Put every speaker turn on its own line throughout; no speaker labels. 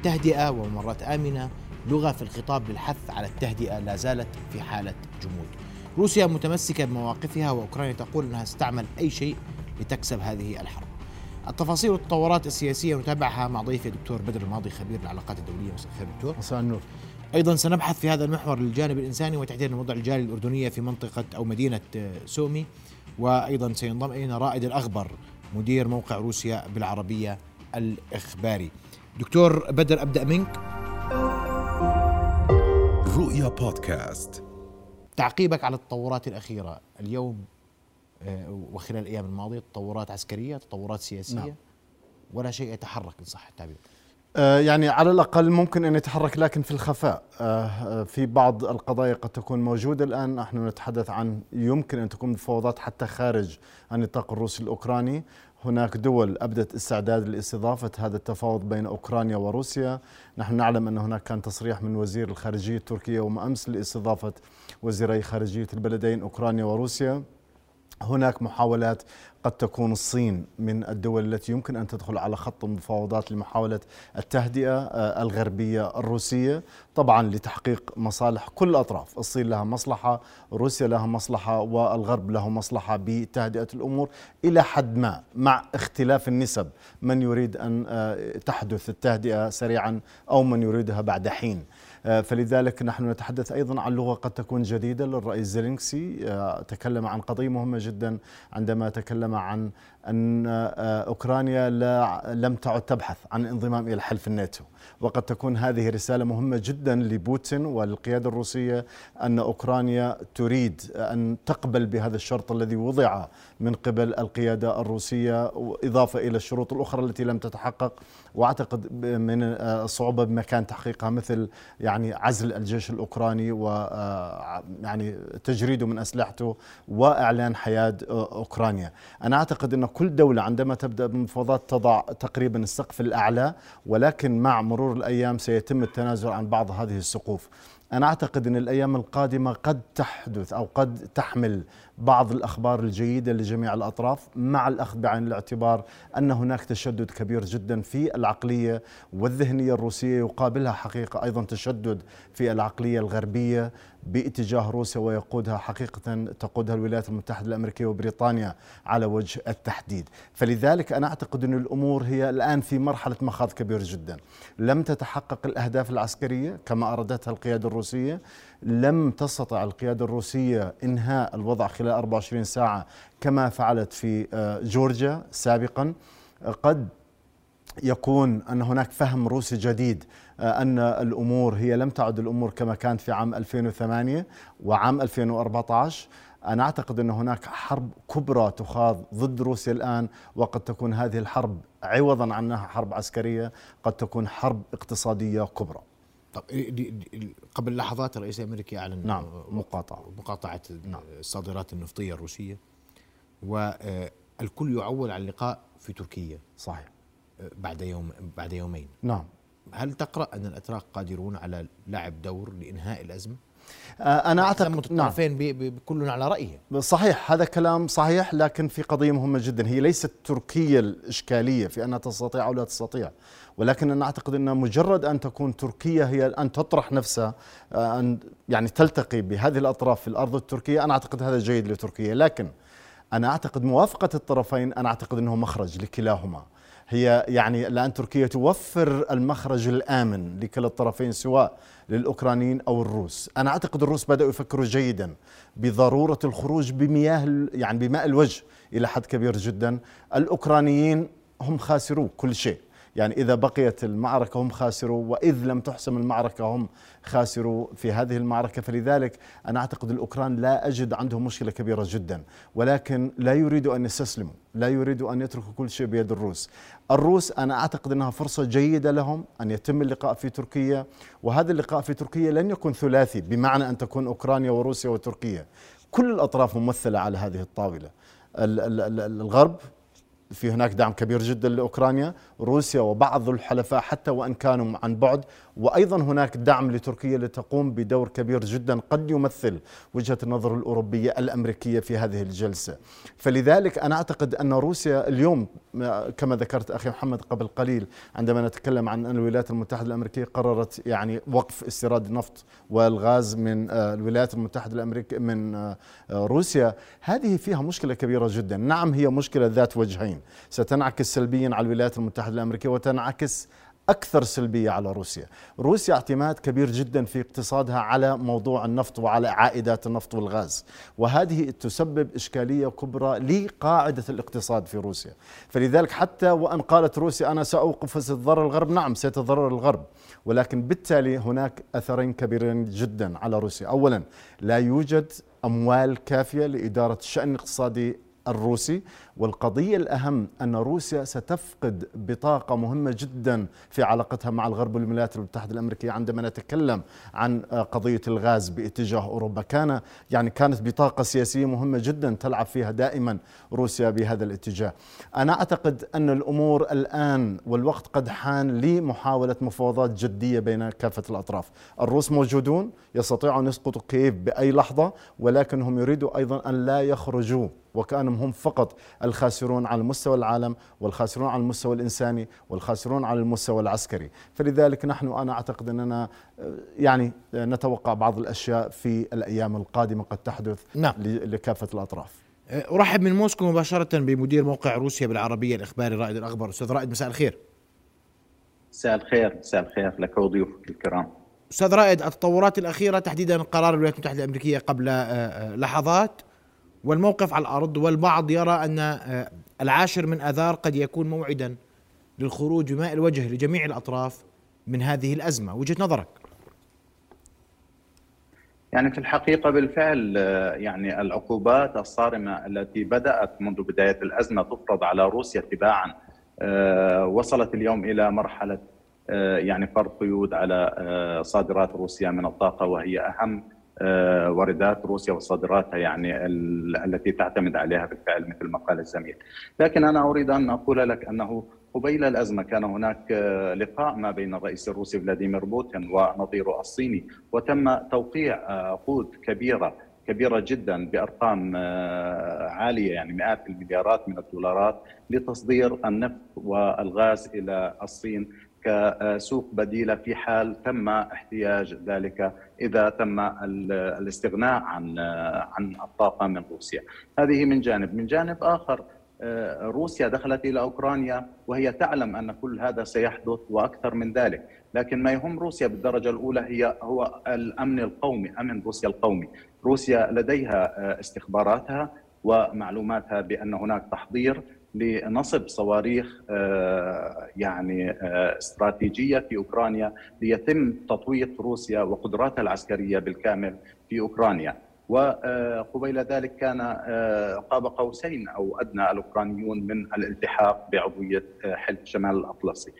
التهدئة وممرات آمنة لغة في الخطاب للحث على التهدئة لا زالت في حالة جمود. روسيا متمسكة بمواقفها وأوكرانيا تقول أنها ستعمل أي شيء لتكسب هذه الحرب. التفاصيل والتطورات السياسية نتابعها مع ضيفي الدكتور بدر الماضي خبير العلاقات الدولية. مساء الخير دكتور.
مساء النور.
أيضا سنبحث في هذا المحور للجانب الإنساني وتحديدا الوضع الجاري الأردنية في منطقة أو مدينة سومي. وأيضا سينضم إلينا رائد الاخبر مدير موقع روسيا بالعربية الإخباري. دكتور بدر أبدأ منك.
رؤيا بودكاست.
تعقيبك على التطورات الأخيرة اليوم آه، وخلال الأيام الماضية تطورات عسكرية، تطورات سياسية نعم. ولا شيء يتحرك إن صح التعبير.
آه، يعني على الأقل ممكن أن يتحرك لكن في الخفاء آه، في بعض القضايا قد تكون موجودة الآن نحن نتحدث عن يمكن أن تكون مفاوضات حتى خارج النطاق الروسي الأوكراني هناك دول أبدت استعداد لاستضافة هذا التفاوض بين أوكرانيا وروسيا. نحن نعلم أن هناك كان تصريح من وزير الخارجية التركية وما أمس لاستضافة وزيري خارجية البلدين أوكرانيا وروسيا. هناك محاولات قد تكون الصين من الدول التي يمكن أن تدخل على خط المفاوضات لمحاولة التهدئة آه، الغربية الروسية طبعا لتحقيق مصالح كل الأطراف، الصين لها مصلحة، روسيا لها مصلحة والغرب له مصلحة بتهدئة الأمور إلى حد ما مع اختلاف النسب، من يريد أن آه، تحدث التهدئة سريعا أو من يريدها بعد حين. آه، فلذلك نحن نتحدث أيضا عن لغة قد تكون جديدة للرئيس زيلينسكي. تكلم عن قضية مهمة جدا عندما تكلم عن أن آه، أوكرانيا لا لم تعد تبحث عن الانضمام إلى حلف الناتو. وقد تكون هذه رسالة مهمة جدا لبوتين والقيادة الروسية أن أوكرانيا تريد أن تقبل بهذا الشرط الذي وضع من قبل القيادة الروسية إضافة إلى الشروط الأخرى التي لم تتحقق. وأعتقد من الصعوبة بمكان تحقيقها مثل يعني عزل الجيش الأوكراني و آه، يعني تجريده من أسلحته وإعلان حياد أوكرانيا. أنا أعتقد أن كل دولة عندما تبدأ بمفاوضات تضع تقريبا السقف الأعلى ولكن مع مرور الأيام سيتم التنازل عن بعض هذه السقوف. أنا أعتقد أن الأيام القادمة قد تحدث أو قد تحمل بعض الأخبار الجيدة لجميع الأطراف مع الأخذ بعين الاعتبار أن هناك تشدد كبير جدا في العقلية والذهنية الروسية يقابلها حقيقة أيضا تشدد في العقلية الغربية باتجاه روسيا ويقودها حقيقة تقودها الولايات المتحدة الأمريكية وبريطانيا على وجه التحديد. فلذلك أنا أعتقد أن الأمور هي الآن في مرحلة مخاض كبير جدا. لم تتحقق الأهداف العسكرية كما أرادتها القيادة الروسية. لم تستطع القيادة الروسية إنهاء الوضع خلال 24 ساعة كما فعلت في آه، جورجيا سابقا. قد يكون أن هناك فهم روسي جديد آه، أن الأمور هي لم تعد الأمور كما كانت في عام 2008 وعام 2014 أنا أعتقد أن هناك حرب كبرى تخاض ضد روسيا الآن وقد تكون هذه الحرب عوضا عنها حرب عسكرية قد تكون حرب اقتصادية كبرى.
طب قبل لحظات الرئيس الامريكي أعلن
نعم مقاطعة.
مقاطعة. نعم. الصادرات النفطية الروسية. والكل يعول على اللقاء في تركيا.
صحيح.
بعد يوم بعد يومين.
نعم.
هل تقرأ أن الأتراك قادرون على لعب دور لإنهاء الأزمة؟
آه، أنا اعتقد
الطرفين نعم. كل على رايه
صحيح هذا كلام صحيح لكن في قضية مهمة جدا. هي ليست تركيا الإشكالية في أنها تستطيع أو لا تستطيع. ولكن أنا أعتقد ان مجرد أن تكون تركيا هي أن تطرح نفسها آه، أن يعني تلتقي بهذه الأطراف في الأرض التركية. أنا أعتقد هذا جيد لتركيا. لكن أنا أعتقد موافقة الطرفين أنا أعتقد أنه مخرج لكلاهما. هي يعني الان تركيا توفر المخرج الآمن لكلا الطرفين سواء للأوكرانيين أو الروس، أنا أعتقد الروس بدأوا يفكروا جيدا بضرورة الخروج بمياه يعني بماء الوجه إلى حد كبير جدا، الأوكرانيين هم خاسروا كل شيء، يعني إذا بقيت المعركة هم خاسروا وإذ لم تحسم المعركة هم خاسروا في هذه المعركة. فلذلك أنا أعتقد الأوكران لا أجد عندهم مشكلة كبيرة جدا ولكن لا يريدوا أن يستسلموا لا يريدوا أن يتركوا كل شيء بيد الروس. الروس أنا أعتقد أنها فرصة جيدة لهم أن يتم اللقاء في تركيا وهذا اللقاء في تركيا لن يكون ثلاثي بمعنى أن تكون أوكرانيا وروسيا وتركيا. كل الأطراف ممثلة على هذه الطاولة. الغرب في هناك دعم كبير جدا لأوكرانيا، روسيا وبعض الحلفاء حتى وإن كانوا عن بعد. وأيضا هناك دعم لتركيا لتقوم بدور كبير جدا قد يمثل وجهة النظر الأوروبية الأمريكية في هذه الجلسة. فلذلك أنا أعتقد أن روسيا اليوم كما ذكرت أخي محمد قبل قليل عندما نتكلم عن ان الولايات المتحدة الأمريكية قررت يعني وقف استيراد النفط والغاز من آه، الولايات المتحدة الأمريكية من آه، روسيا. هذه فيها مشكلة كبيرة جدا. نعم هي مشكلة ذات وجهين. ستنعكس سلبيا على الولايات المتحدة الامريكيه وتنعكس أكثر سلبية على روسيا. روسيا اعتماد كبير جدا في اقتصادها على موضوع النفط وعلى عائدات النفط والغاز. وهذه تسبب إشكالية كبرى لقاعدة الاقتصاد في روسيا. فلذلك حتى وأن قالت روسيا أنا سأوقف ستضرر الغرب نعم سيتضرر الغرب. ولكن بالتالي هناك أثرين كبيرين جدا على روسيا. أولا لا يوجد أموال كافية لإدارة الشأن الاقتصادي الروسي. والقضية الأهم أن روسيا ستفقد بطاقة مهمة جدا في علاقتها مع الغرب والولايات المتحدة الأمريكية عندما نتكلم عن قضية الغاز باتجاه أوروبا. كان يعني كانت بطاقة سياسية مهمة جدا تلعب فيها دائما روسيا بهذا الاتجاه. أنا أعتقد أن الأمور الآن والوقت قد حان لمحاولة مفاوضات جدية بين كافة الأطراف. الروس موجودون يستطيعوا أن يسقطوا كييف بأي لحظة ولكنهم يريدوا أيضا أن لا يخرجوا وكأنهم هم فقط الخاسرون على مستوى العالم والخاسرون على المستوى الإنساني والخاسرون على المستوى العسكري، فلذلك نحن أنا أعتقد أننا آه، يعني نتوقع بعض الأشياء في الأيام القادمة قد تحدث نعم. لكافة الأطراف.
آه، أرحب من موسكو مباشرة بمدير موقع روسيا بالعربية الإخباري رائد الأخبار أستاذ رائد مساء الخير.
مساء الخير مساء الخير لك وضيوفك الكرام.
أستاذ رائد التطورات الأخيرة تحديدا قرار الولايات المتحدة الأمريكية قبل آه، لحظات والموقف على الأرض والبعض يرى أن آه، العاشر من آذار قد يكون موعدا للخروج بماء الوجه لجميع الأطراف من هذه الأزمة، وجهة نظرك؟
يعني في الحقيقة بالفعل آه، يعني العقوبات الصارمة التي بدأت منذ بداية الأزمة تفرض على روسيا تباعا آه، وصلت اليوم إلى مرحلة يعني فرض قيود على صادرات روسيا من الطاقة وهي أهم واردات روسيا وصادراتها يعني التي تعتمد عليها بالفعل مثل ما قال الزميل. لكن أنا أريد أن أقول لك أنه قبيل الأزمة كان هناك آه، لقاء ما بين الرئيس الروسي فلاديمير بوتين ونظيره الصيني وتم توقيع آه، عقود كبيرة كبيرة جدا بأرقام عالية يعني مئات المليارات من الدولارات لتصدير النفط والغاز إلى الصين. كسوق بديلة في حال تم احتياج ذلك إذا تم الاستغناء عن عن الطاقة من روسيا. هذه من جانب، من جانب آخر روسيا دخلت إلى أوكرانيا وهي تعلم أن كل هذا سيحدث وأكثر من ذلك، لكن ما يهم روسيا بالدرجة الأولى هي هو الأمن القومي، أمن روسيا القومي. روسيا لديها استخباراتها ومعلوماتها بأن هناك تحضير لنصب صواريخ آه، يعني آه، استراتيجية في أوكرانيا ليتم تطويق روسيا وقدراتها العسكرية بالكامل في أوكرانيا وقبيل ذلك كان آه، قاب قوسين أو أدنى الأوكرانيون من الالتحاق بعضوية حلف شمال الأطلسي.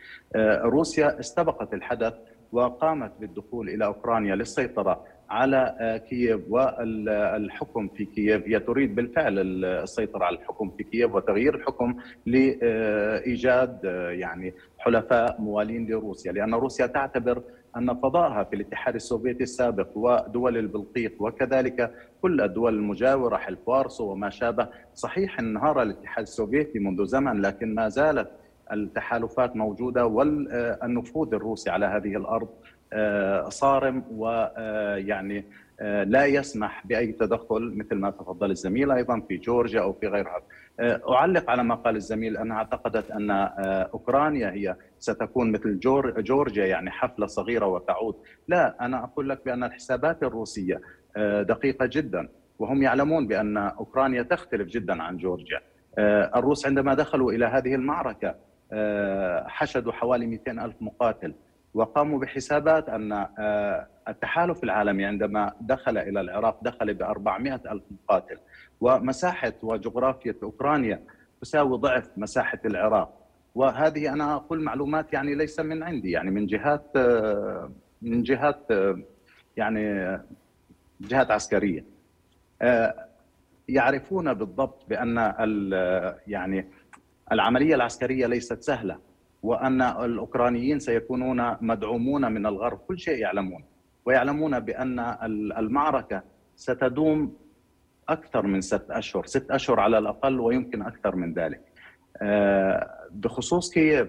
روسيا استبقت الحدث وقامت بالدخول إلى أوكرانيا للسيطرة على آه، كييف والحكم في كييف. هي تريد بالفعل السيطرة على الحكم في كييف وتغيير الحكم لإيجاد آه، يعني حلفاء موالين لروسيا. لأن روسيا تعتبر أن فضائها في الاتحاد السوفيتي السابق ودول البلقيق وكذلك كل الدول المجاورة حلف وارسو وما شابه. صحيح انهار الاتحاد السوفيتي منذ زمن لكن ما زالت التحالفات موجودة والنفوذ الروسي على هذه الأرض آه، صارم ويعني آه، لا يسمح بأي تدخل مثل ما تفضل الزميل أيضا في جورجيا أو في غيرها. آه، أعلق على ما قال الزميل أنها اعتقدت أن أوكرانيا هي ستكون مثل جورجيا يعني حفلة صغيرة وتعود، لا أنا أقول لك بأن الحسابات الروسية دقيقة جدا وهم يعلمون بأن أوكرانيا تختلف جدا عن جورجيا. الروس عندما دخلوا إلى هذه المعركة حشدوا حوالي 200 ألف مقاتل وقاموا بحسابات أن آه، التحالف العالمي عندما دخل إلى العراق دخل ب 400 ألف مقاتل. ومساحة وجغرافية أوكرانيا تساوي ضعف مساحة العراق. وهذه أنا أقول معلومات يعني ليس من عندي يعني من جهات آه، من جهات آه، يعني جهات عسكرية. يعرفون بالضبط بأن يعني العملية العسكرية ليست سهلة. وأن الأوكرانيين سيكونون مدعومون من الغرب. كل شيء يعلمون. ويعلمون بأن المعركة ستدوم أكثر من ست أشهر، ست أشهر على الأقل ويمكن أكثر من ذلك. آه، بخصوص كييف،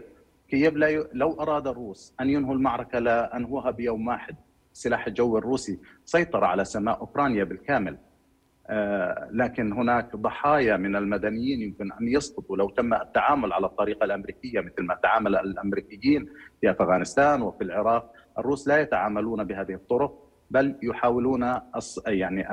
كييف لو أراد الروس أن ينهوا المعركة لانهوها بيوم واحد، السلاح الجوي الروسي سيطر على سماء أوكرانيا بالكامل. آه، لكن هناك ضحايا من المدنيين يمكن أن يسقطوا لو تم التعامل على الطريقة الأمريكية مثل ما تعامل الأمريكيين في أفغانستان وفي العراق، الروس لا يتعاملون بهذه الطرق بل يحاولون يعني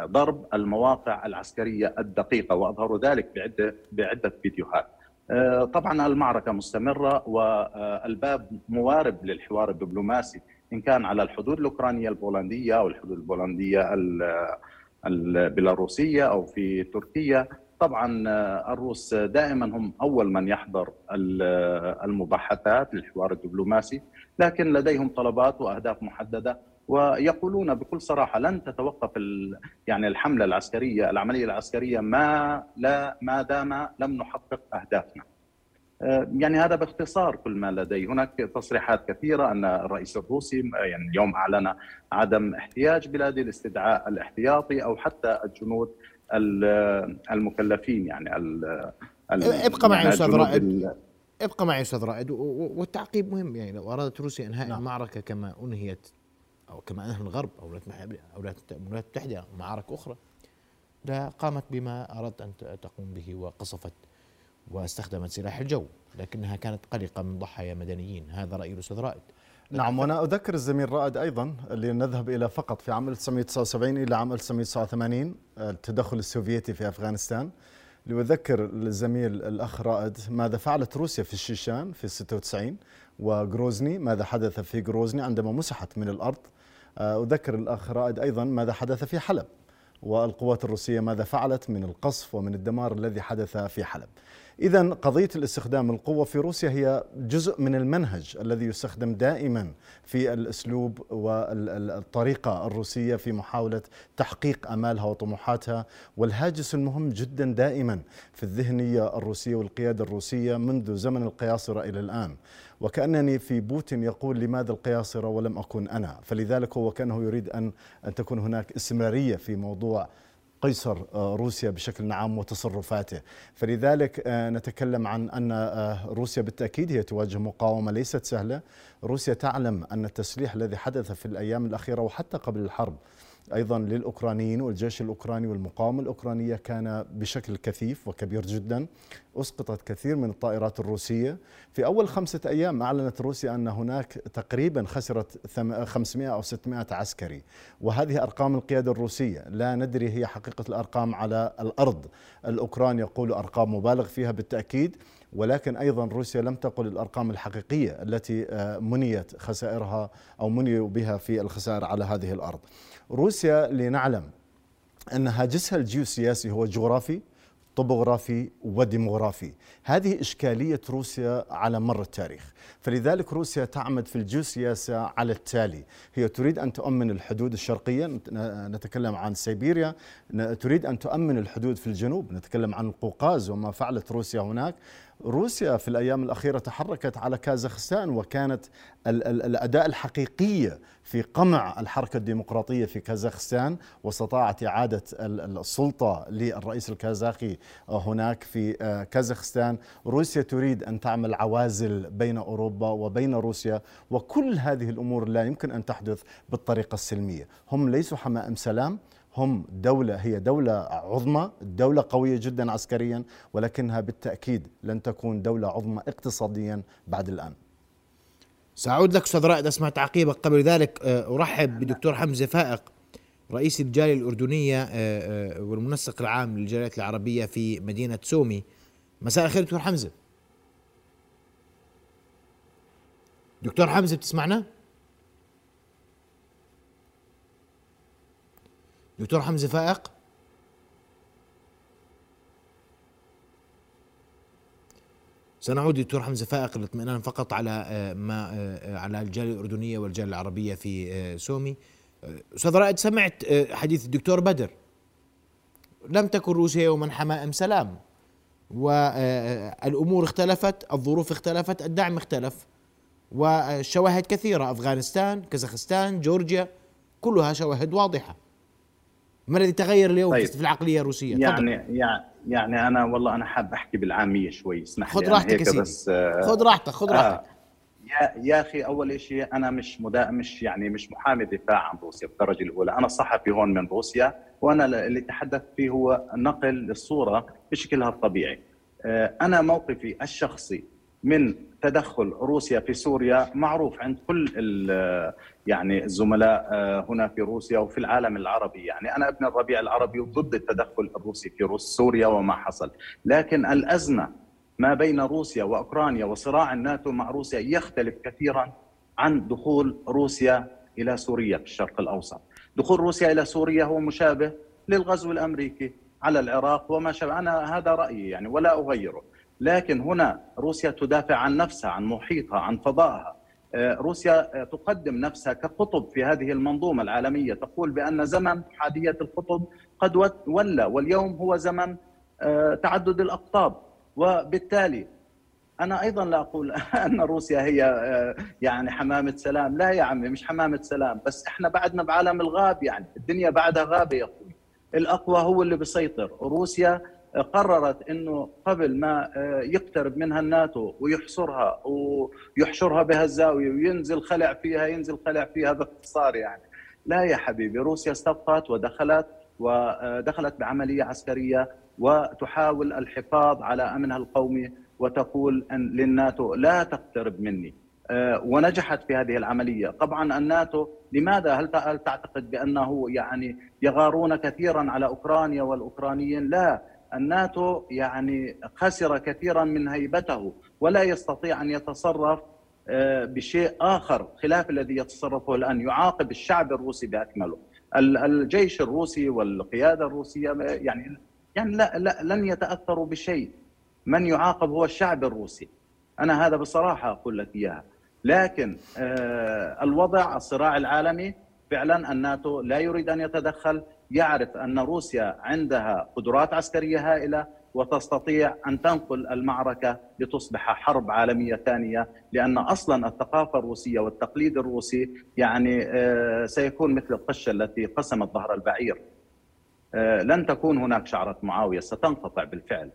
ضرب المواقع العسكرية الدقيقة وأظهروا ذلك بعده بعدة فيديوهات. آه، طبعا المعركة مستمرة والباب موارب للحوار الدبلوماسي إن كان على الحدود الأوكرانية البولندية أو الحدود البولندية البيلاروسية أو في تركيا طبعا آه، الروس دائما هم أول من يحضر المباحثات للحوار الدبلوماسي لكن لديهم طلبات وأهداف محددة ويقولون بكل صراحة لن تتوقف يعني الحملة العسكرية العملية العسكرية ما لا ما دام لم نحقق أهدافنا. آه، يعني هذا باختصار كل ما لدي هناك تصريحات كثيرة أن الرئيس الروسي يعني اليوم أعلن عدم احتياج بلادي لاستدعاء الاحتياطي أو حتى الجنود المكلفين يعني
إبقى معي أستاذ رائد. إبقى معي أستاذ رائد. والتعقيب مهم يعني لو أرادت روسيا إنهاء نعم. المعركة كما أنهيت أو كما أنهى الغرب أو الولايات المتحدة معارك أخرى لا قامت بما أردت أن تقوم به وقصفت واستخدمت سلاح الجو لكنها كانت قلقة من ضحايا مدنيين. هذا رأي الأستاذ رائد.
نعم وأنا أذكر الزميل رائد أيضا اللي نذهب إلى فقط في عام 1979 إلى عام 1989 التدخل السوفيتي في أفغانستان. لأذكر الزميل الأخ رائد ماذا فعلت روسيا في الشيشان في 96 وغروزني ماذا حدث في غروزني عندما مسحت من الأرض. أذكر الأخ رائد أيضا ماذا حدث في حلب. والقوات الروسية ماذا فعلت من القصف ومن الدمار الذي حدث في حلب. إذا قضية الاستخدام القوة في روسيا هي جزء من المنهج الذي يستخدم دائما في الأسلوب والطريقة الروسية في محاولة تحقيق أمالها وطموحاتها والهاجس المهم جدا دائما في الذهنية الروسية والقيادة الروسية منذ زمن القياصرة إلى الآن. وكأنني في بوتين يقول لماذا القياصرة ولم أكن أنا؟ فلذلك هو كأنه يريد أن أن تكون هناك استمرارية في موضوع قيصر آه، روسيا بشكل عام وتصرفاته. فلذلك آه، نتكلم عن أن آه، روسيا بالتأكيد هي تواجه مقاومة ليست سهلة. روسيا تعلم أن التسليح الذي حدث في الأيام الأخيرة وحتى قبل الحرب أيضا للأوكرانيين والجيش الأوكراني والمقاومة الأوكرانية كان بشكل كثيف وكبير جدا أسقطت كثير من الطائرات الروسية. في أول خمسة أيام أعلنت روسيا أن هناك تقريبا خسرت 500 أو 600 عسكري. وهذه أرقام القيادة الروسية. لا ندري هي حقيقة الأرقام على الأرض. الأوكران يقول أرقام مبالغ فيها بالتأكيد. ولكن أيضا روسيا لم تقل الأرقام الحقيقية التي آه، منيت خسائرها أو منيوا بها في الخسائر على هذه الأرض. روسيا لنعلم ان هاجسها الجيوسياسي هو جغرافي طبوغرافي وديموغرافي. هذه إشكالية روسيا على مر التاريخ. فلذلك روسيا تعمد في الجيوسياسة على التالي. هي تريد أن تؤمن الحدود الشرقية نتكلم عن سيبيريا. تريد أن تؤمن الحدود في الجنوب نتكلم عن القوقاز وما فعلت روسيا هناك. روسيا في الأيام الأخيرة تحركت على كازاخستان وكانت الأداء الحقيقية في قمع الحركة الديمقراطية في كازاخستان واستطاعت إعادة السلطة للرئيس الكازاخي هناك في آه، كازاخستان. روسيا تريد أن تعمل عوازل بين أوروبا وبين روسيا وكل هذه الأمور لا يمكن أن تحدث بالطريقة السلمية. هم ليسوا حمائم سلام هم دولة هي دولة عظمى دولة قوية جدا عسكريا ولكنها بالتأكيد لن تكون دولة عظمى اقتصاديا بعد الآن.
سأعود لك أستاذ رائد أسمع تعقيبك. قبل ذلك آه، أرحب بدكتور حمزة فائق رئيس الجالية الأردنية آه، آه، والمنسق العام للجاليات العربية في مدينة سومي. مساء الخير دكتور حمزة. دكتور حمزة بتسمعنا؟ دكتور حمزة فائق. سنعود دكتور حمزة فائق للاطمئنان فقط على آه، ما آه، على الجالية الأردنية والجالية العربية في آه، سومي. أستاذ رائد سمعت حديث الدكتور بدر. لم تكن روسيا يوما حمائم سلام. والأمور اختلفت الظروف اختلفت الدعم اختلف وشواهد كثيرة. أفغانستان كازاخستان جورجيا كلها شواهد واضحة. ما الذي تغير اليوم طيب. في العقلية الروسية؟
يعني يعني يعني أنا والله أنا حاب أحكي بالعامية شوي اسمح
لي خذ راحتك يا بس آه خذ راحتك خذ راحتك. آه
يا يا أخي أول شيء أنا مش مدا مش يعني مش محامي دفاع عن روسيا بالدرجة الأولى أنا صحفي هون من روسيا وأنا اللي تحدثت فيه هو نقل الصورة بشكلها الطبيعي. آه أنا موقفي الشخصي من تدخل روسيا في سوريا معروف عند كل يعني الزملاء آه، هنا في روسيا وفي العالم العربي. يعني أنا ابن الربيع العربي وضد التدخل الروسي في سوريا وما حصل. لكن الأزمة ما بين روسيا وأوكرانيا وصراع الناتو مع روسيا يختلف كثيرا عن دخول روسيا إلى سوريا في الشرق الأوسط. دخول روسيا إلى سوريا هو مشابه للغزو الأمريكي على العراق وما شابه. أنا هذا رأيي يعني ولا أغيره. لكن هنا روسيا تدافع عن نفسها عن محيطها عن فضائها. آه، روسيا آه، تقدم نفسها كقطب في هذه المنظومة العالمية. تقول بأن زمن حادية القطب قد ولى واليوم هو زمن آه، تعدد الأقطاب. وبالتالي أنا أيضا لا أقول أن روسيا هي يعني حمامة سلام. لا يا عمي مش حمامة سلام بس إحنا بعدنا بعالم الغاب يعني. الدنيا بعدها غابة يا أخوي. الأقوى هو اللي بيسيطر. روسيا قررت إنه قبل ما آه، يقترب منها الناتو ويحصرها ويحشرها بها الزاوية وينزل خلع فيها ينزل خلع فيها باختصار يعني. لا يا حبيبي روسيا استبقت ودخلت ودخلت بعملية عسكرية وتحاول الحفاظ على أمنها القومي وتقول أن للناتو لا تقترب مني. آه، ونجحت في هذه العملية، طبعا الناتو لماذا؟ هل تعتقد بأنه يعني يغارون كثيرا على أوكرانيا والأوكرانيين؟ لا، الناتو يعني خسر كثيرا من هيبته ولا يستطيع أن يتصرف آه، بشيء آخر خلاف الذي يتصرفه الآن يعاقب الشعب الروسي بأكمله. الجيش الروسي والقيادة الروسية يعني يعني لا, لا لن يتأثروا بشيء. من يعاقب هو الشعب الروسي. أنا هذا بصراحة أقول لك إياها. لكن آه، الوضع الصراع العالمي فعلا الناتو لا يريد أن يتدخل. يعرف أن روسيا عندها قدرات عسكرية هائلة وتستطيع أن تنقل المعركة لتصبح حرب عالمية ثانية لأن أصلا الثقافة الروسية والتقليد الروسي يعني آه، سيكون مثل القشة التي قسمت ظهر البعير. آه، لن تكون هناك شعرة معاوية ستنقطع بالفعل.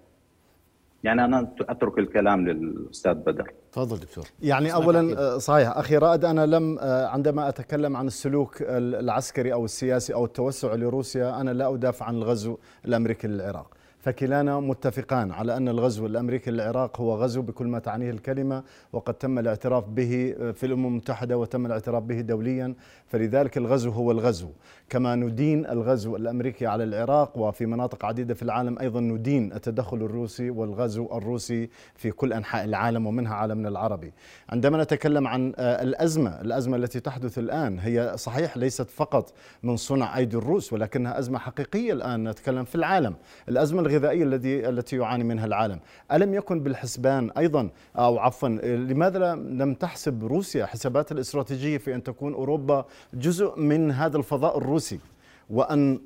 يعني أنا أترك الكلام للأستاذ بدر.
تفضل دكتور.
يعني اولا آه، صحيح. أخي رائد أنا لم آه، عندما أتكلم عن السلوك العسكري أو السياسي أو التوسع لروسيا أنا لا أدافع عن الغزو الامريكي للعراق فكلانا متفقان على أن الغزو الأمريكي للعراق هو غزو بكل ما تعنيه الكلمة وقد تم الاعتراف به في الأمم المتحدة وتم الاعتراف به دوليا فلذلك الغزو هو الغزو. كما ندين الغزو الأمريكي على العراق وفي مناطق عديدة في العالم أيضا ندين التدخل الروسي والغزو الروسي في كل أنحاء العالم ومنها عالمنا العربي. عندما نتكلم عن آه، الأزمة الأزمة التي تحدث الآن هي صحيح ليست فقط من صنع أيدي الروس ولكنها أزمة حقيقية الآن. نتكلم في العالم. الأزمة الغذائية الذي التي يعاني منها العالم. ألم يكن بالحسبان أيضا؟ أو عفوا لماذا لم تحسب روسيا حسابات الاستراتيجية في أن تكون أوروبا جزء من هذا الفضاء الروسي؟ وأن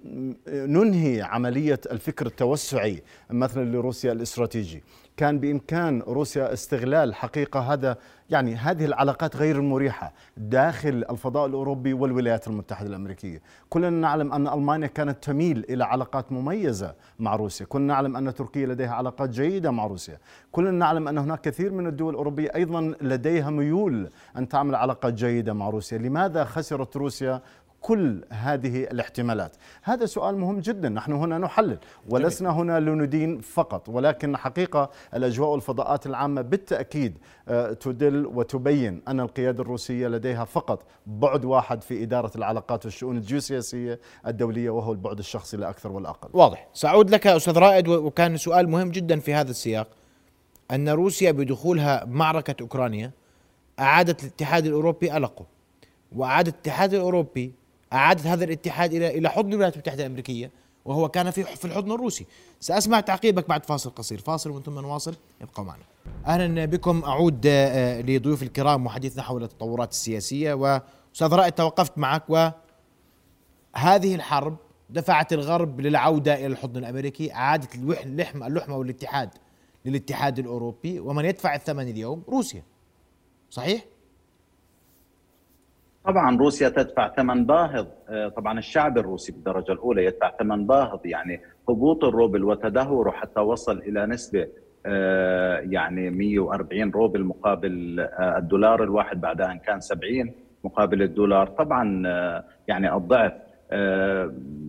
ننهي عملية الفكر التوسعي مثلا لروسيا الإستراتيجي. كان بإمكان روسيا استغلال حقيقة هذا يعني هذه العلاقات غير المريحه داخل الفضاء الأوروبي والولايات المتحدة الأمريكية، كلنا نعلم أن ألمانيا كانت تميل إلى علاقات مميزة مع روسيا، كلنا نعلم أن تركيا لديها علاقات جيدة مع روسيا، كلنا نعلم أن هناك كثير من الدول الأوروبية أيضا لديها ميول أن تعمل علاقات جيدة مع روسيا، لماذا خسرت روسيا كل هذه الاحتمالات. هذا سؤال مهم جدا نحن هنا نحلل ولسنا هنا لندين فقط ولكن حقيقة الأجواء والفضاءات العامة بالتأكيد آه، تدل وتبين أن القيادة الروسية لديها فقط بعد واحد في إدارة العلاقات والشؤون الجيوسياسية الدولية وهو البعد الشخصي لا أكثر ولا أقل.
واضح. سأعود لك أستاذ رائد وكان سؤال مهم جدا في هذا السياق. أن روسيا بدخولها معركة أوكرانيا أعادت الاتحاد الأوروبي ألقه وأعاد الاتحاد الأوروبي أعادت هذا الاتحاد إلى إلى حضن الولايات المتحدة الأمريكية وهو كان في في الحضن الروسي. سأسمع تعقيبك بعد فاصل قصير. فاصل ومن ثم نواصل ابقوا معنا. أهلا بكم. أعود آه، لضيوف الكرام وحديثنا حول التطورات السياسية وأستاذ رائد توقفت معك وهذه الحرب دفعت الغرب للعودة إلى الحضن الأمريكي أعادت اللحمة اللحمة والاتحاد للاتحاد الأوروبي ومن يدفع الثمن اليوم؟ روسيا. صحيح؟
طبعا روسيا تدفع ثمن باهظ. آه، طبعا الشعب الروسي بالدرجة الأولى يدفع ثمن باهظ يعني هبوط الروبل وتدهوره حتى وصل إلى نسبة آه، يعني 140 روبل مقابل آه، الدولار الواحد بعد إن كان 70 مقابل الدولار. طبعا يعني الضعف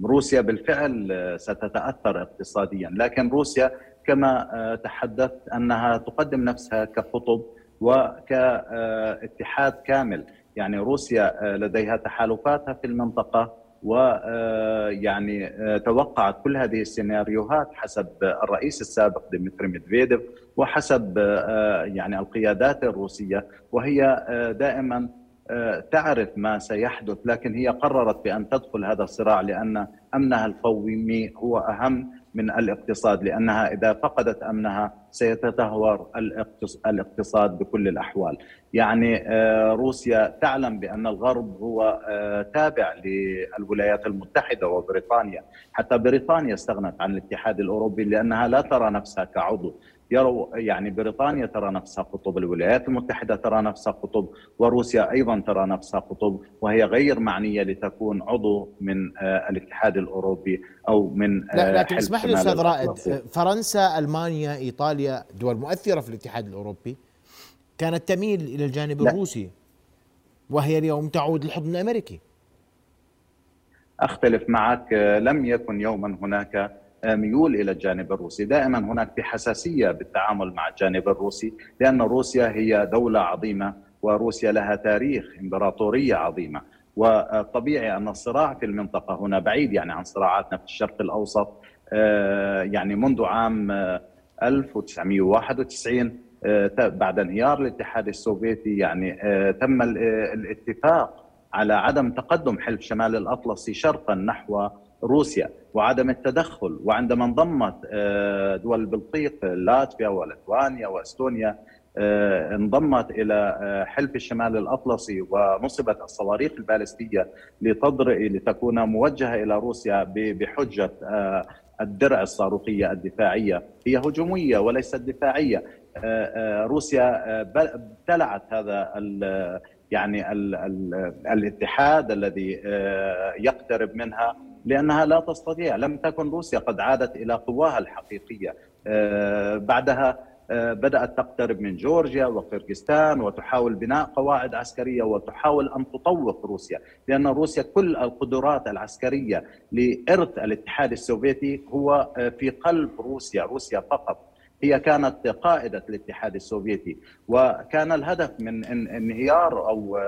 روسيا بالفعل ستتأثر اقتصاديا. لكن روسيا كما تحدثت أنها تقدم نفسها كقطب وكاتحاد كامل. يعني روسيا آه، لديها تحالفاتها في المنطقة ويعني آه، آه، توقعت كل هذه السيناريوهات حسب الرئيس السابق ديمتري ميدفيديف وحسب يعني القيادات الروسية. وهي دائما تعرف ما سيحدث لكن هي قررت بأن تدخل هذا الصراع لأن أمنها القومي هو أهم. من الاقتصاد لأنها إذا فقدت أمنها سيتدهور الاقتصاد بكل الأحوال. يعني آه، روسيا تعلم بأن الغرب هو آه، تابع للولايات المتحدة وبريطانيا، حتى بريطانيا استغنت عن الاتحاد الأوروبي لأنها لا ترى نفسها كعضو يروا يعني بريطانيا ترى نفسها قطب الولايات المتحدة ترى نفسها قطب وروسيا أيضا ترى نفسها قطب وهي غير معنية لتكون عضو من آه، الاتحاد الأوروبي أو من
لا آه، لكن اسمح لي أستاذ رائد فرنسا ألمانيا إيطاليا دول مؤثرة في الاتحاد الأوروبي كانت تميل إلى الجانب لا. الروسي وهي اليوم تعود للحضن الأمريكي
أختلف معك لم يكن يوما هناك ميول إلى الجانب الروسي، دائما هناك في حساسيه بالتعامل مع الجانب الروسي لأن روسيا هي دولة عظيمة وروسيا لها تاريخ إمبراطورية عظيمة. وطبيعي أن الصراع في المنطقة هنا بعيد يعني عن صراعاتنا في الشرق الأوسط آه، يعني منذ عام 1991 آه، بعد انهيار الاتحاد السوفيتي يعني آه، تم الاتفاق على عدم تقدم حلف شمال الأطلسي شرقا نحو روسيا وعدم التدخل وعندما انضمت آه، دول البلطيق لاتفيا وليتوانيا واستونيا آه، انضمت إلى آه، حلف الشمال الأطلسي ونصبت الصواريخ البالستية لتضرئ لتكون موجهة إلى روسيا بحجة الدرع الصاروخية الدفاعية. هي هجومية وليست دفاعية. روسيا ابتلعت هذا يعني ال ال الاتحاد الذي يقترب منها لأنها لا تستطيع. لم تكن روسيا قد عادت إلى قواها الحقيقية. آه، بعدها آه، بدأت تقترب من جورجيا وقرغيزستان وتحاول بناء قواعد عسكرية وتحاول أن تطوق روسيا لأن روسيا كل القدرات العسكرية لإرث الاتحاد السوفيتي هو آه، في قلب روسيا روسيا فقط. هي كانت قائدة الاتحاد السوفيتي. وكان الهدف من انهيار أو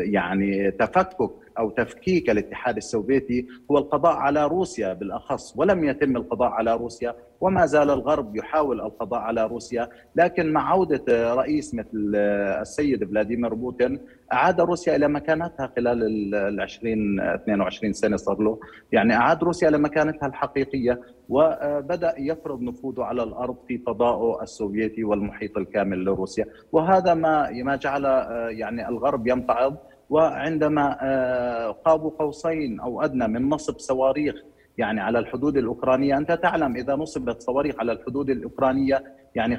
يعني تفكك أو تفكيك الاتحاد السوفيتي هو القضاء على روسيا بالأخص ولم يتم القضاء على روسيا وما زال الغرب يحاول القضاء على روسيا. لكن مع عودة رئيس مثل السيد فلاديمير بوتين أعاد روسيا إلى مكانتها خلال ال 20 22 سنة صار له. يعني أعاد روسيا إلى مكانتها الحقيقية وبدأ يفرض نفوذه على الأرض في فضائه السوفيتي والمحيط الكامل لروسيا. وهذا ما ما جعل يعني الغرب يمتعض وعندما آه، قاب قوسين أو أدنى من نصب صواريخ يعني على الحدود الأوكرانية، أنت تعلم إذا نصبت صواريخ على الحدود الأوكرانية يعني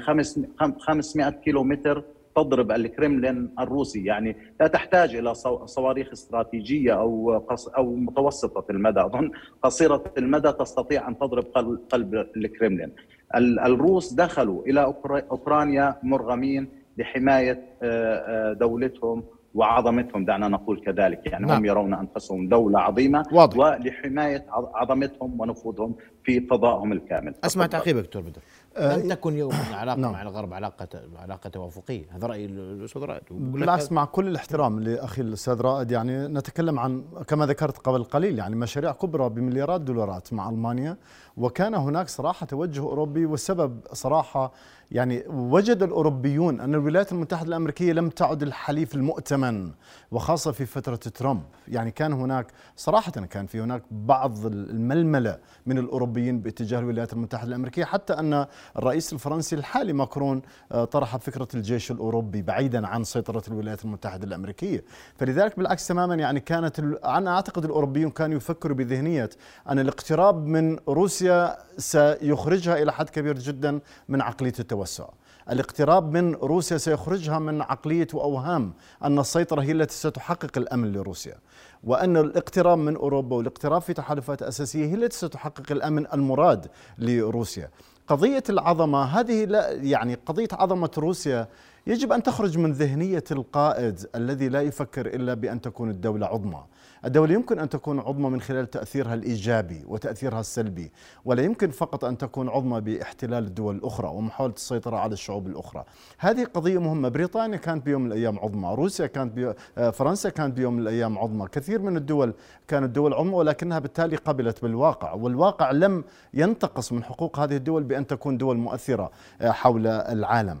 500 كيلومتر تضرب الكرملين الروسي. يعني لا تحتاج إلى صواريخ استراتيجية أو أو متوسطة المدى. أظن قصيرة المدى تستطيع أن تضرب قلب الكرملين الروس دخلوا إلى أوكرانيا مرغمين لحمايه آه، آه، دولتهم وعظمتهم دعنا نقول كذلك يعني نعم. هم يرون أنفسهم دولة عظيمة واضح. ولحماية عظمتهم ونفوذهم في فضائهم الكامل
أسمع تعقيبك دكتور بدر لم تكن يوم العلاقه نعم. مع الغرب علاقه علاقة توافقية. هذا رأي الأستاذ رائد.
بالعكس مع كل الاحترام لأخي الأستاذ رائد. يعني نتكلم عن كما ذكرت قبل قليل يعني مشاريع كبرى بمليارات دولارات مع ألمانيا وكان هناك صراحة توجه أوروبي والسبب صراحة يعني وجد الأوروبيون أن الولايات المتحدة الأمريكية لم تعد الحليف المؤتمن وخاصة في فترة ترامب. يعني كان هناك صراحة كان في هناك بعض الململة من الأوروبيين باتجاه الولايات المتحدة الأمريكية حتى أن الرئيس الفرنسي الحالي ماكرون آه، طرح فكرة الجيش الأوروبي بعيدا عن سيطرة الولايات المتحدة الأمريكية. فلذلك بالعكس تماما يعني كانت أنا أعتقد الأوروبيون كانوا يفكروا بذهنية أن الاقتراب من روسيا سيخرجها إلى حد كبير جدا من عقلية التوسع. الاقتراب من روسيا سيخرجها من عقلية وأوهام أن السيطرة هي التي ستحقق الأمن لروسيا. وأن الاقتراب من أوروبا والاقتراب في تحالفات أساسية هي التي ستحقق الأمن المراد لروسيا. قضية العظمة هذه لا يعني قضية عظمة روسيا يجب أن تخرج من ذهنية القائد الذي لا يفكر إلا بأن تكون الدولة عظمى. الدولة يمكن أن تكون عظمى من خلال تأثيرها الإيجابي وتأثيرها السلبي ولا يمكن فقط أن تكون عظمى باحتلال الدول الأخرى ومحاولة السيطرة على الشعوب الأخرى. هذه قضية مهمة. بريطانيا كانت بيوم من الأيام عظمى. روسيا كانت بي... آه، فرنسا كانت بيوم من الأيام عظمى. كثير من الدول كانت دول عظمى ولكنها بالتالي قبلت بالواقع. والواقع لم ينتقص من حقوق هذه الدول بأن تكون دول مؤثرة آه، حول العالم.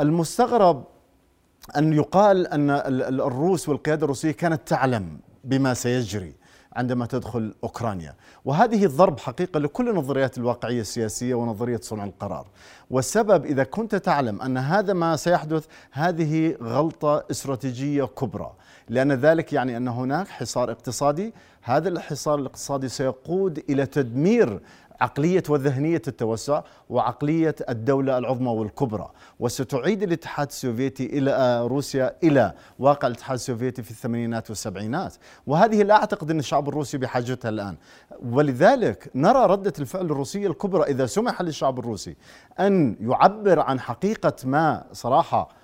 المستغرب أن يقال أن الروس والقيادة الروسية كانت تعلم بما سيجري عندما تدخل أوكرانيا، وهذه الضرب حقيقة لكل نظريات الواقعية السياسية ونظرية صنع القرار، والسبب إذا كنت تعلم أن هذا ما سيحدث هذه غلطة استراتيجية كبرى، لأن ذلك يعني أن هناك حصار اقتصادي، هذا الحصار الاقتصادي سيقود إلى تدمير عقلية وذهنية التوسع وعقلية الدولة العظمى والكبرى. وستعيد الاتحاد السوفيتي إلى آه، روسيا إلى واقع الاتحاد السوفيتي في الثمانينات والسبعينات. وهذه لا أعتقد أن الشعب الروسي بحاجتها الآن. ولذلك نرى ردة الفعل الروسية الكبرى إذا سمح للشعب الروسي أن يعبر عن حقيقة ما صراحة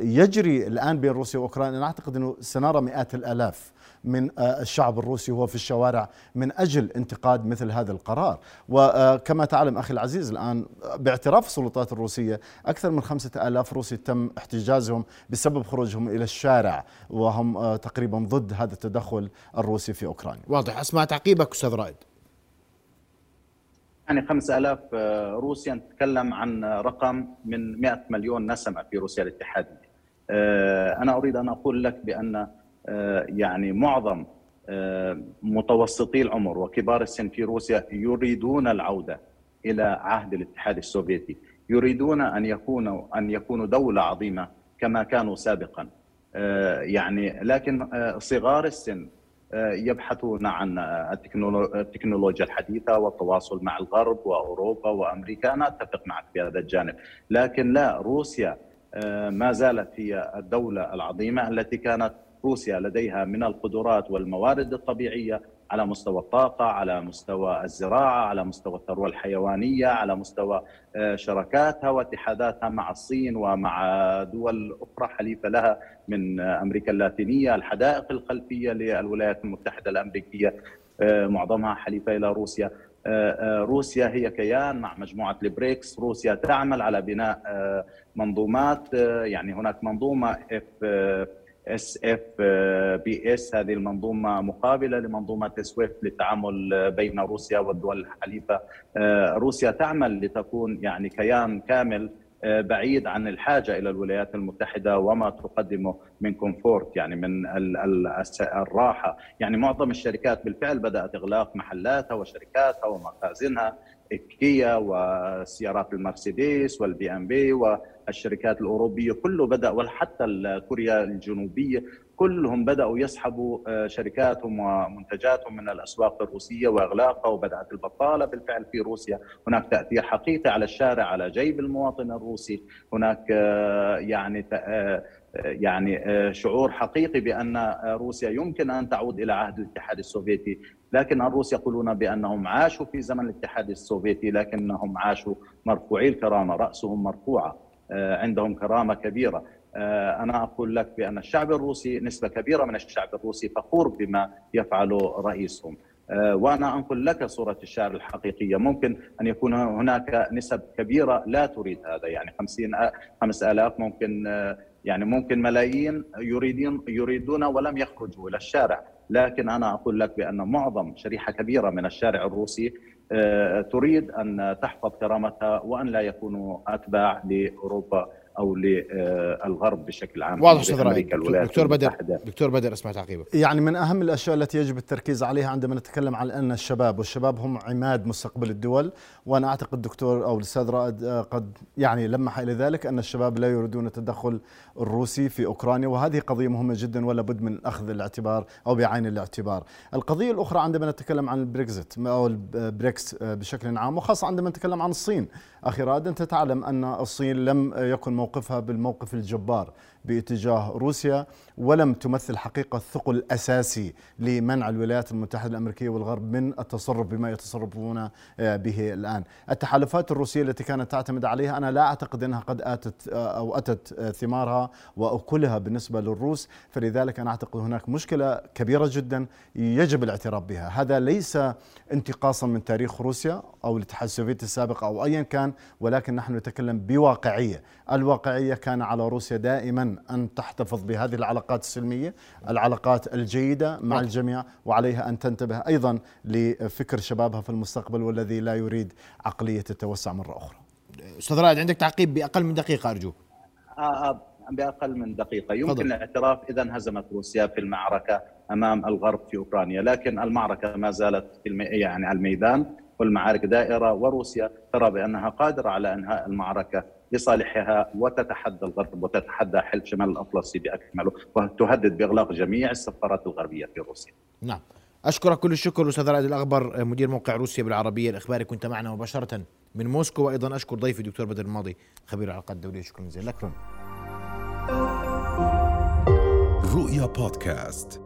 يجري الآن بين روسيا وأوكرانيا أنا أعتقد أنه سنرى مئات الآلاف من آه، الشعب الروسي وهو في الشوارع من أجل انتقاد مثل هذا القرار. وكما تعلم أخي العزيز الآن باعتراف السلطات الروسية أكثر من خمسة آلاف روسي تم احتجازهم بسبب خروجهم إلى الشارع وهم آه، تقريبا ضد هذا التدخل الروسي في أوكرانيا.
واضح. أسمع تعقيبك أستاذ رائد.
يعني 5000 آه، روسيا نتكلم عن رقم من 100 مليون نسمة في روسيا الاتحادية أنا أريد أن أقول لك بأن آه، يعني معظم آه، متوسطي العمر وكبار السن في روسيا يريدون العودة إلى عهد الاتحاد السوفيتي، يريدون أن يكونوا أن يكونوا دولة عظيمة كما كانوا سابقا. آه، يعني لكن صغار السن يبحثون عن التكنولوجيا الحديثة والتواصل مع الغرب وأوروبا وأمريكا، أنا أتفق معك في هذا الجانب، لكن لا روسيا ما زالت هي الدولة العظيمة التي كانت روسيا لديها من القدرات والموارد الطبيعية على مستوى الطاقة، على مستوى الزراعة، على مستوى الثروة الحيوانية، على مستوى آه، شراكاتها واتحاداتها مع الصين ومع دول أخرى حليفة لها من أمريكا اللاتينية، الحدائق الخلفية للولايات المتحدة الأمريكية آه، معظمها حليفة إلى روسيا. آه، روسيا هي كيان مع مجموعة البريكس، روسيا تعمل على بناء منظومات يعني هناك منظومة F SFPS هذه المنظومة مقابلة لمنظومة سويفت للتعامل بين روسيا والدول الحليفة. آه، روسيا تعمل لتكون يعني كيان كامل آه، بعيد عن الحاجة إلى الولايات المتحدة وما تقدمه من comfort يعني من الراحة، يعني معظم الشركات بالفعل بدأت إغلاق محلاتها وشركاتها ومخازنها. كيا وسيارات المرسيدس والبي إم بي والشركات الأوروبية كله بدأ وحتى كوريا الجنوبية كلهم بدأوا يسحبوا آه، شركاتهم ومنتجاتهم من الأسواق الروسية وأغلاقها وبدأت البطالة بالفعل في روسيا، هناك تأثير حقيقي على الشارع على جيب المواطن الروسي، هناك آه، يعني آه، يعني شعور حقيقي بأن روسيا يمكن أن تعود إلى عهد الاتحاد السوفيتي. لكن الروس يقولون بأنهم عاشوا في زمن الاتحاد السوفيتي لكنهم عاشوا مرفوعي الكرامة رأسهم مرفوعة آه، عندهم كرامة كبيرة. آه، أنا أقول لك بأن الشعب الروسي نسبة كبيرة من الشعب الروسي فخور بما يفعله رئيسهم. آه، وأنا أنقل لك صورة الشعر الحقيقية. ممكن أن يكون هناك نسب كبيرة لا تريد هذا يعني 50 5000 ممكن يعني ممكن ملايين يريدون يريدون ولم يخرجوا إلى الشارع. لكن أنا أقول لك بأن معظم شريحة كبيرة من الشارع الروسي تريد أن تحفظ كرامتها وأن لا يكونوا أتباع لأوروبا. أو للغرب بشكل عام
واضح أستاذ دكتور بدر دكتور بدر اسمع تعقيبه
يعني من أهم الأشياء التي يجب التركيز عليها عندما نتكلم عن أن الشباب والشباب هم عماد مستقبل الدول وأنا أعتقد دكتور أو الأستاذ رائد آه، قد يعني لمح إلى ذلك أن الشباب لا يريدون التدخل الروسي في أوكرانيا وهذه قضية مهمة جدا ولا بد من اخذ الاعتبار أو بعين الاعتبار. القضية الأخرى عندما نتكلم عن البريكزت أو البريكس آه، بشكل عام وخاصة عندما نتكلم عن الصين أخي رائد أنت تعلم أن الصين لم يكن موقفها بالموقف الجبار. باتجاه روسيا ولم تمثل حقيقة ثقل أساسي لمنع الولايات المتحدة الأمريكية والغرب من التصرف بما يتصرفون آه، به الآن. التحالفات الروسية التي كانت تعتمد عليها أنا لا أعتقد أنها قد آتت آه، أو أتت آه، ثمارها وأكلها بالنسبة للروس. فلذلك أنا أعتقد هناك مشكلة كبيرة جدا يجب الاعتراف بها. هذا ليس انتقاصا من تاريخ روسيا أو الاتحاد السوفيتي السابق أو أيا كان ولكن نحن نتكلم بواقعية. الواقعية كان على روسيا دائما أن تحتفظ بهذه العلاقات السلمية العلاقات الجيدة مع الجميع وعليها أن تنتبه أيضا لفكر شبابها في المستقبل والذي لا يريد عقلية التوسع مرة أخرى.
أستاذ رائد عندك تعقيب بأقل من دقيقة أرجو.
آه, آه، بأقل من دقيقة. يمكن فضل. الاعتراف إذا انهزمت روسيا في المعركة أمام الغرب في أوكرانيا لكن المعركة ما زالت في يعني على الميدان والمعارك دائرة وروسيا ترى بأنها قادرة على إنهاء المعركة لصالحها وتتحدى الغرب وتتحدى حلف شمال الأطلسي باكمله وتهدد بإغلاق جميع السفارات الغربية في روسيا.
نعم. اشكرك كل الشكر أستاذ رائد الاغبر مدير موقع روسيا بالعربية الإخباري كنت معنا مباشرة من موسكو وأيضا أشكر ضيفي الدكتور بدر الماضي خبير العلاقات الدولية شكرا جزيلا لك
رؤيا بودكاست